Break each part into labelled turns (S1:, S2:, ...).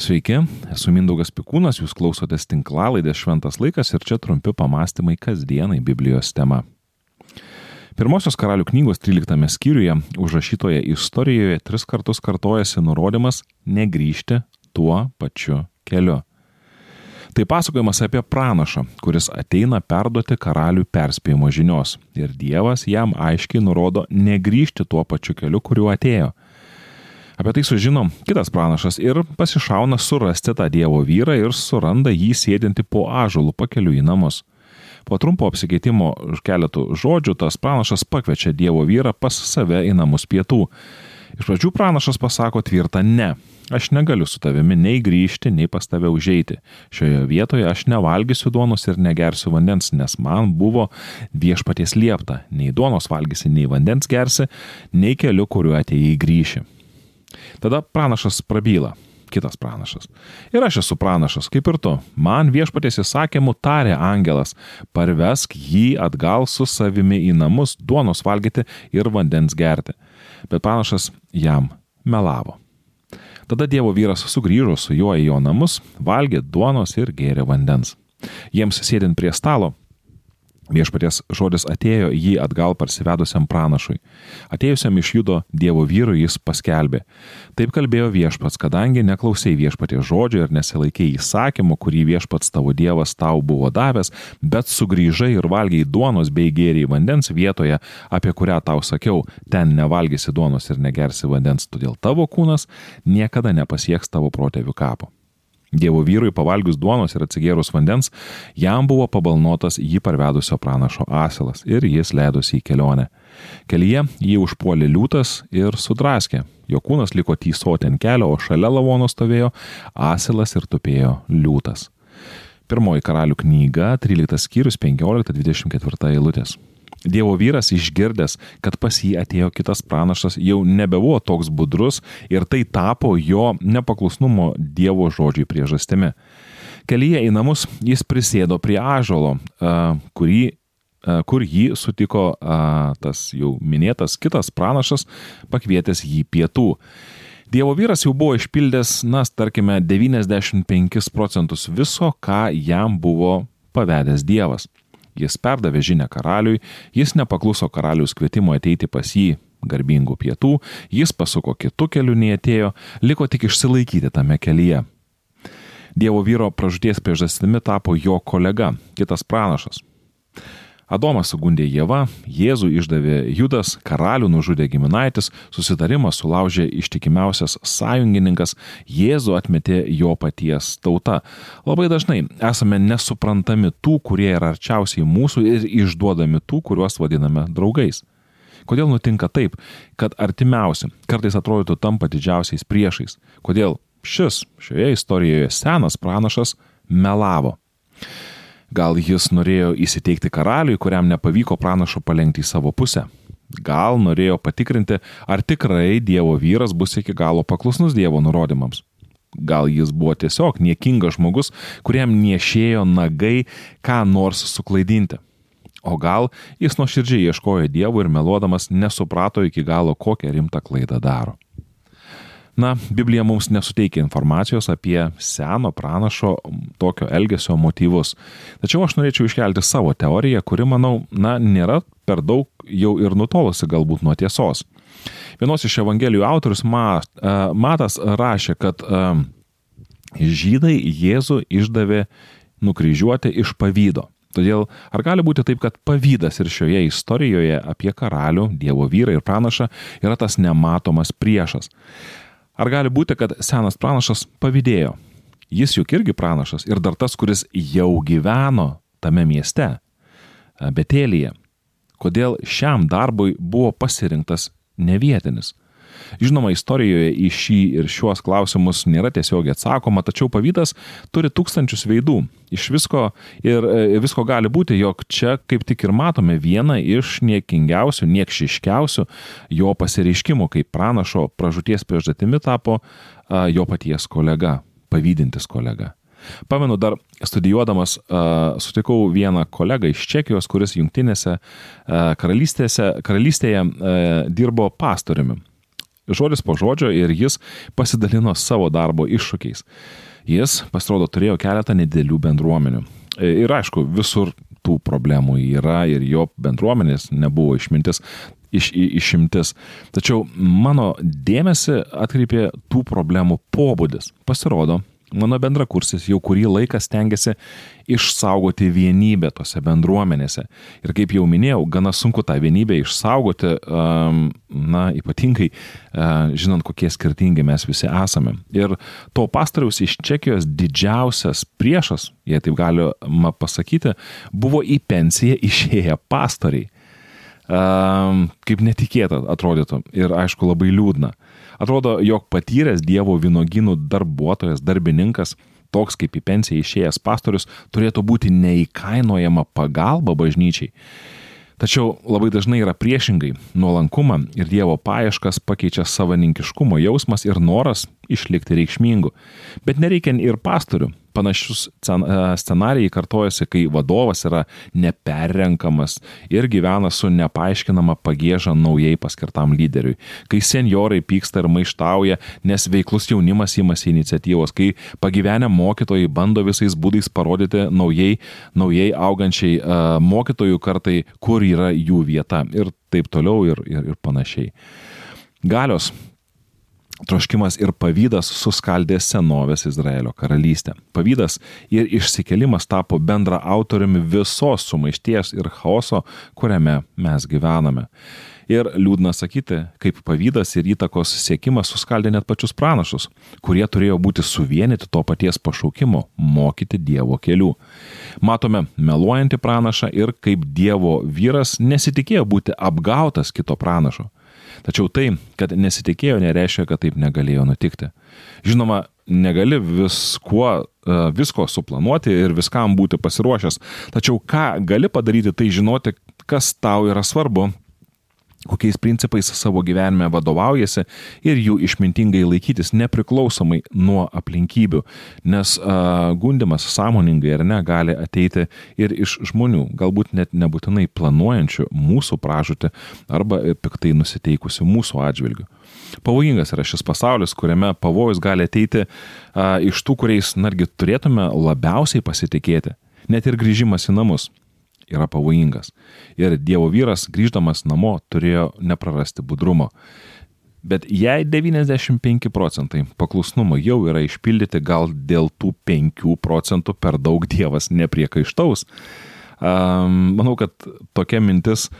S1: Sveiki, esu Mindaugas Pikūnas, jūs klausotės tinklalaidės Šventas laikas ir čia trumpi pamastymai kasdienai Biblijos tema. Pirmosios karalių knygos 13 skyriuje užrašytoje istorijoje tris kartus kartojasi nurodymas negrįžti tuo pačiu keliu. Tai pasakojimas apie pranašą, kuris ateina perduoti karaliui perspėjimo žinios ir Dievas jam aiškiai nurodo negrįžti tuo pačiu keliu, kuriuo atėjo. Apie tai sužino kitas pranašas ir pasišauna surasti tą Dievo vyrą ir suranda jį sėdinti po ažulų pakeliu į namus. Po trumpo apsikeitimo keletų žodžių tas pranašas pakviečia Dievo vyrą pas save į namus pietų. Iš pradžių pranašas pasako tvirtą ne. Aš negaliu su tavimi nei grįžti, nei pas tave užeiti. Šioje vietoje aš nevalgysiu duonos ir negersiu vandens, nes man buvo viešpaties liepta. Nei duonos valgysi, nei vandens gersi, nei keliu, kuriuo atėjai grįši. Tada pranašas prabyla, kitas pranašas. Ir aš esu pranašas, kaip ir tu. Man viešpatės įsakymų tarė angelas, parvesk jį atgal su savimi į namus, duonos valgyti ir vandens gerti. Bet pranašas jam melavo. Tada Dievo vyras sugrįžo su juo į jo namus, valgė duonos ir gėrė vandens. Jiems sėdint prie stalo, Viešpaties žodis atėjo jį atgal parsivedusiam pranašui. Atėjusiam iš judo Dievo vyrui jis paskelbė. Taip kalbėjo viešpats, kadangi neklausai viešpaties žodžio ir nesilaikėjai įsakymo, kurį viešpats tavo Dievas tau buvo davęs, bet sugrįžai ir valgiai duonos bei gėriai vandens vietoje, apie kurią tau sakiau, ten nevalgysi duonos ir negersi vandens, todėl tavo kūnas niekada nepasieks tavo protėvių kapo. Dievo vyrui pavalgius duonos ir atsigėrus vandens, jam buvo pabalnotas jį parvedusio pranašo asilas ir jis leidosi į kelionę. Kelyje jį užpuolė liūtas ir sudraskė. Jo kūnas liko tysoti ant kelio, o šalia lavono stovėjo asilas ir tupėjo liūtas. Pirmoji karalių knyga, 13 skyrius 15-24 eilutės. Dievo vyras išgirdęs, kad pas jį atėjo kitas pranašas, jau nebebuvo toks budrus ir tai tapo jo nepaklusnumo Dievo žodžiai priežastimi. Kelyje į namus jis prisėdo prie ažolo, kurį, kur jį sutiko tas jau minėtas kitas pranašas, pakvietęs jį pietų. Dievo vyras jau buvo išpildęs, na, tarkime, 95 procentus viso, ką jam buvo pavedęs Dievas. Jis perdavė žinę karaliui, jis nepakluso karalius kvietimo ateiti pas jį garbingų pietų, jis pasuko kitų kelių nei atėjo, liko tik išsilaikyti tame kelyje. Dievo vyro pražūties priežastimi tapo jo kolega, kitas pranašas. Adomas sugundė Jėvą, Jėzų išdavė Judas, karalių nužudė giminaitis, susitarimą sulaužė ištikimiausias sąjungininkas, Jėzų atmetė jo paties tauta. Labai dažnai esame nesuprantami tų, kurie yra arčiausiai mūsų ir išduodami tų, kuriuos vadiname draugais. Kodėl nutinka taip, kad artimiausi kartais atrodytų tampa didžiausiais priešais? Kodėl šis šioje istorijoje senas pranašas melavo? Gal jis norėjo įsiteikti karaliui, kuriam nepavyko pranašo palengti į savo pusę. Gal norėjo patikrinti, ar tikrai Dievo vyras bus iki galo paklusnus Dievo nurodymams. Gal jis buvo tiesiog niekingas žmogus, kuriam niešėjo nagai ką nors suklaidinti. O gal jis nuoširdžiai ieškojo Dievo ir meluodamas nesuprato iki galo, kokią rimtą klaidą daro. Na, Biblija mums nesuteikia informacijos apie seno pranašo tokio elgesio motyvus. Tačiau aš norėčiau iškelti savo teoriją, kuri, manau, na, nėra per daug jau ir nutolusi galbūt nuo tiesos. Vienos iš Evangelijų autorius Matas rašė, kad žydai Jėzų išdavė nukryžiuoti iš pavydo. Todėl ar gali būti taip, kad pavydas ir šioje istorijoje apie karalių, Dievo vyrą ir pranašą yra tas nematomas priešas? Ar gali būti, kad senas pranašas pavydėjo? Jis juk irgi pranašas ir dar tas, kuris jau gyveno tame mieste, Betelyje. Kodėl šiam darbui buvo pasirinktas nevietinis? Žinoma, istorijoje į šį ir šiuos klausimus nėra tiesiogiai atsakoma, tačiau pavydas turi tūkstančius veidų. Iš visko ir e, visko gali būti, jog čia kaip tik ir matome vieną iš niekingiausių, niekšiškiausių jo pasireiškimų, kai pranašo pražūties priežastimi tapo jo paties kolega, pavydintis kolega. Pamenu, dar studijuodamas uh, sutikau vieną kolegą iš Čekijos, kuris jungtinėse uh, karalystėje uh, dirbo pastoriumi žodis po žodžio ir jis pasidalino savo darbo iššūkiais. Jis, pasirodo, turėjo keletą nedėlių bendruomenių. Ir aišku, visur tų problemų yra ir jo bendruomenės nebuvo išmintis, iš, išimtis. Tačiau mano dėmesį atkreipė tų problemų pobūdis. Pasirodo, Mano bendrakursis jau kurį laiką stengiasi išsaugoti vienybę tose bendruomenėse. Ir kaip jau minėjau, gana sunku tą vienybę išsaugoti, na, ypatingai žinant, kokie skirtingi mes visi esame. Ir to pastoriaus iš Čekijos didžiausias priešas, jei taip galima pasakyti, buvo į pensiją išėję pastoriai. Kaip netikėta atrodytų ir aišku labai liūdna. Atrodo, jog patyręs Dievo vynogynų darbuotojas, darbininkas, toks kaip į pensiją išėjęs pastorius, turėtų būti neįkainojama pagalba bažnyčiai. Tačiau labai dažnai yra priešingai - nuolankumą ir Dievo paieškas pakeičia savininkiškumo jausmas ir noras išlikti reikšmingu. Bet nereikia ir pastorių, Panašus e, scenarijai kartojasi, kai vadovas yra neperrenkamas ir gyvena su nepaaiškinama pagėža naujai paskirtam lyderiui. Kai seniorai pyksta ir maištauja, nes veiklus jaunimas įmasi iniciatyvos, kai pagyvenę mokytojai bando visais būdais parodyti naujai, naujai augančiai uh, mokytojų kartai, kur yra jų vieta ir taip toliau ir, ir, ir panašiai. Galios troškimas ir pavydas suskaldė senovės Izraelio karalystę. Pavydas ir išsikelimas tapo bendra autoriumi visos sumaišties ir chaoso, kuriame mes gyvename. Ir liūdna sakyti, kaip pavydas ir įtakos siekimas suskaldė net pačius pranašus, kurie turėjo būti suvienyti to paties pašaukimo - mokyti Dievo kelių. Matome meluojantį pranašą ir kaip Dievo vyras nesitikėjo būti apgautas kito pranašo. Tačiau tai, kad nesitikėjo, nereiškia, kad taip negalėjo nutikti. Žinoma, negali viskuo, e, visko suplanuoti ir viskam būti pasiruošęs. Tačiau ką gali padaryti, tai žinoti, kas tau yra svarbu kokiais principais savo gyvenime vadovaujasi ir jų išmintingai laikytis nepriklausomai nuo aplinkybių, nes a, gundimas sąmoningai ar ne gali ateiti ir iš žmonių, galbūt net nebūtinai planuojančių mūsų pražūti arba piktai nusiteikusių mūsų atžvilgių. Pavojingas yra šis pasaulis, kuriame pavojus gali ateiti a, iš tų, kuriais, nargi, turėtume labiausiai pasitikėti. Net ir grįžimas į namus yra pavojingas. Ir Dievo vyras grįždamas namo turėjo neprarasti budrumo. Bet jei 95 procentai paklusnumo jau yra išpildyti, gal dėl tų 5 procentų per daug Dievas nepriekaištaus. Um, manau, kad tokia mintis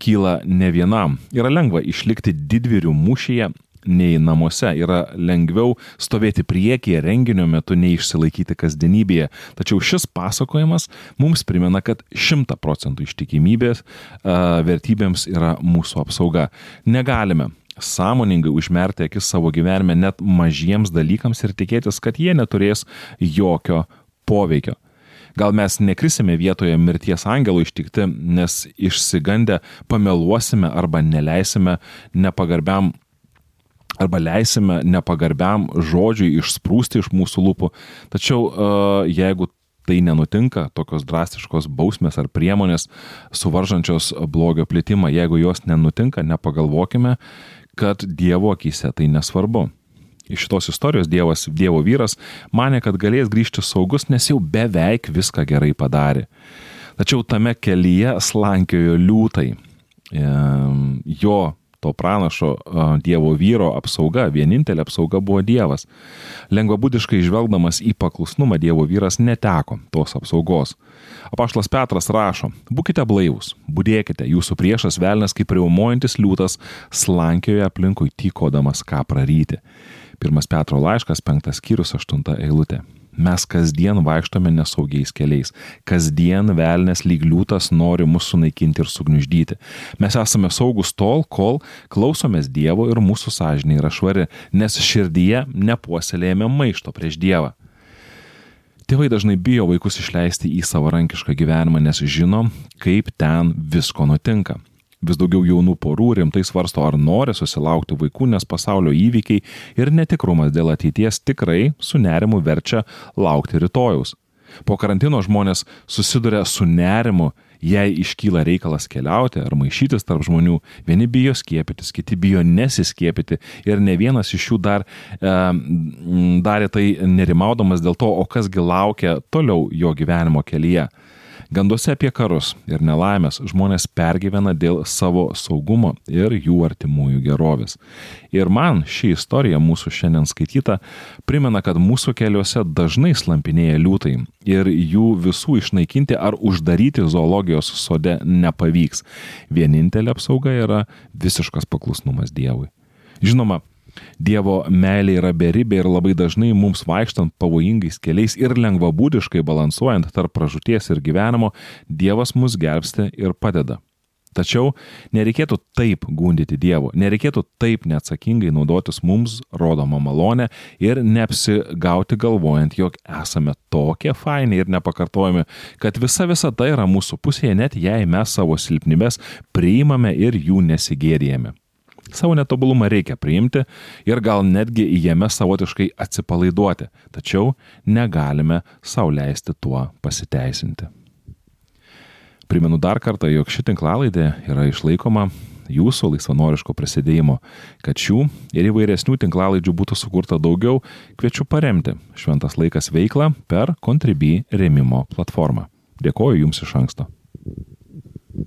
S1: kyla ne vienam. Yra lengva išlikti didvyrių mūšyje nei namuose. Yra lengviau stovėti priekyje renginio metu, nei išsilaikyti kasdienybėje. Tačiau šis pasakojimas mums primena, kad 100 procentų ištikimybės uh, vertybėms yra mūsų apsauga. Negalime sąmoningai užmerkti akis savo gyvenime net mažiems dalykams ir tikėtis, kad jie neturės jokio poveikio. Gal mes nekrisime vietoje mirties angelų ištikti, nes išsigandę pameluosime arba neleisime nepagarbiam arba leisime nepagarbiam žodžiui išsprūsti iš mūsų lūpų. Tačiau jeigu tai nenutinka, tokios drastiškos bausmės ar priemonės suvaržančios blogio plitimą, jeigu jos nenutinka, nepagalvokime, kad Dievo akise tai nesvarbu. Iš šitos istorijos Dievas, Dievo vyras, mane, kad galės grįžti saugus, nes jau beveik viską gerai padarė. Tačiau tame kelyje slankiojo liūtai. Jo to pranašo Dievo vyro apsauga, vienintelė apsauga buvo Dievas. Lengvabūdiškai žvelgdamas į paklusnumą Dievo vyras neteko tos apsaugos. Apaštlas Petras rašo, būkite blaivus, būdėkite, jūsų priešas velnas kaip riaumojantis liūtas slankioja aplinkui tykodamas ką praryti. Pirmas Petro laiškas, penktas skyrius, aštunta eilutė. Mes kasdien vaikštome nesaugiais keliais. Kasdien velnės lyg liūtas nori mus sunaikinti ir sugniuždyti. Mes esame saugus tol, kol klausomės Dievo ir mūsų sąžinė yra švari, nes širdyje nepuoselėjame maišto prieš Dievą. Tėvai dažnai bijo vaikus išleisti į savarankišką gyvenimą, nes žino, kaip ten visko nutinka. Vis daugiau jaunų porų rimtai svarsto, ar nori susilaukti vaikų, nes pasaulio įvykiai ir netikrumas dėl ateities tikrai su nerimu verčia laukti rytojaus. Po karantino žmonės susiduria su nerimu, Jei iškyla reikalas keliauti ar maišytis tarp žmonių, vieni bijo skiepytis, kiti bijo nesiskiepyti ir ne vienas iš jų dar e, darė tai nerimaudamas dėl to, o kasgi laukia toliau jo gyvenimo kelyje. Ganduose apie karus ir nelaimės žmonės pergyvena dėl savo saugumo ir jų artimųjų gerovės. Ir man ši istorija mūsų šiandien skaityta primena, kad mūsų keliuose dažnai slampinėja liūtai ir jų visų išnaikinti ar uždaryti zoologijos sode nepavyks. Vienintelė apsauga yra visiškas paklusnumas Dievui. Žinoma, Dievo meilė yra beribė ir labai dažnai mums vaikštant pavojingais keliais ir lengvabūdiškai balansuojant tarp pražūties ir gyvenimo, Dievas mus gelbsti ir padeda. Tačiau nereikėtų taip gundyti Dievo, nereikėtų taip neatsakingai naudotis mums rodomą malonę ir neapsigauti galvojant, jog esame tokie faini ir nepakartojami, kad visa visata yra mūsų pusėje, net jei mes savo silpnybės priimame ir jų nesigėdėjame. Savo netobulumą reikia priimti ir gal netgi jame savotiškai atsipalaiduoti, tačiau negalime sauliaisti tuo pasiteisinti. Primenu dar kartą, jog ši tinklalaidė yra išlaikoma jūsų laisvanoriško prasidėjimo, kad šių ir įvairesnių tinklalaidžių būtų sukurta daugiau, kviečiu paremti Šventas laikas veiklą per Contribui remimo platformą. Dėkoju Jums iš anksto.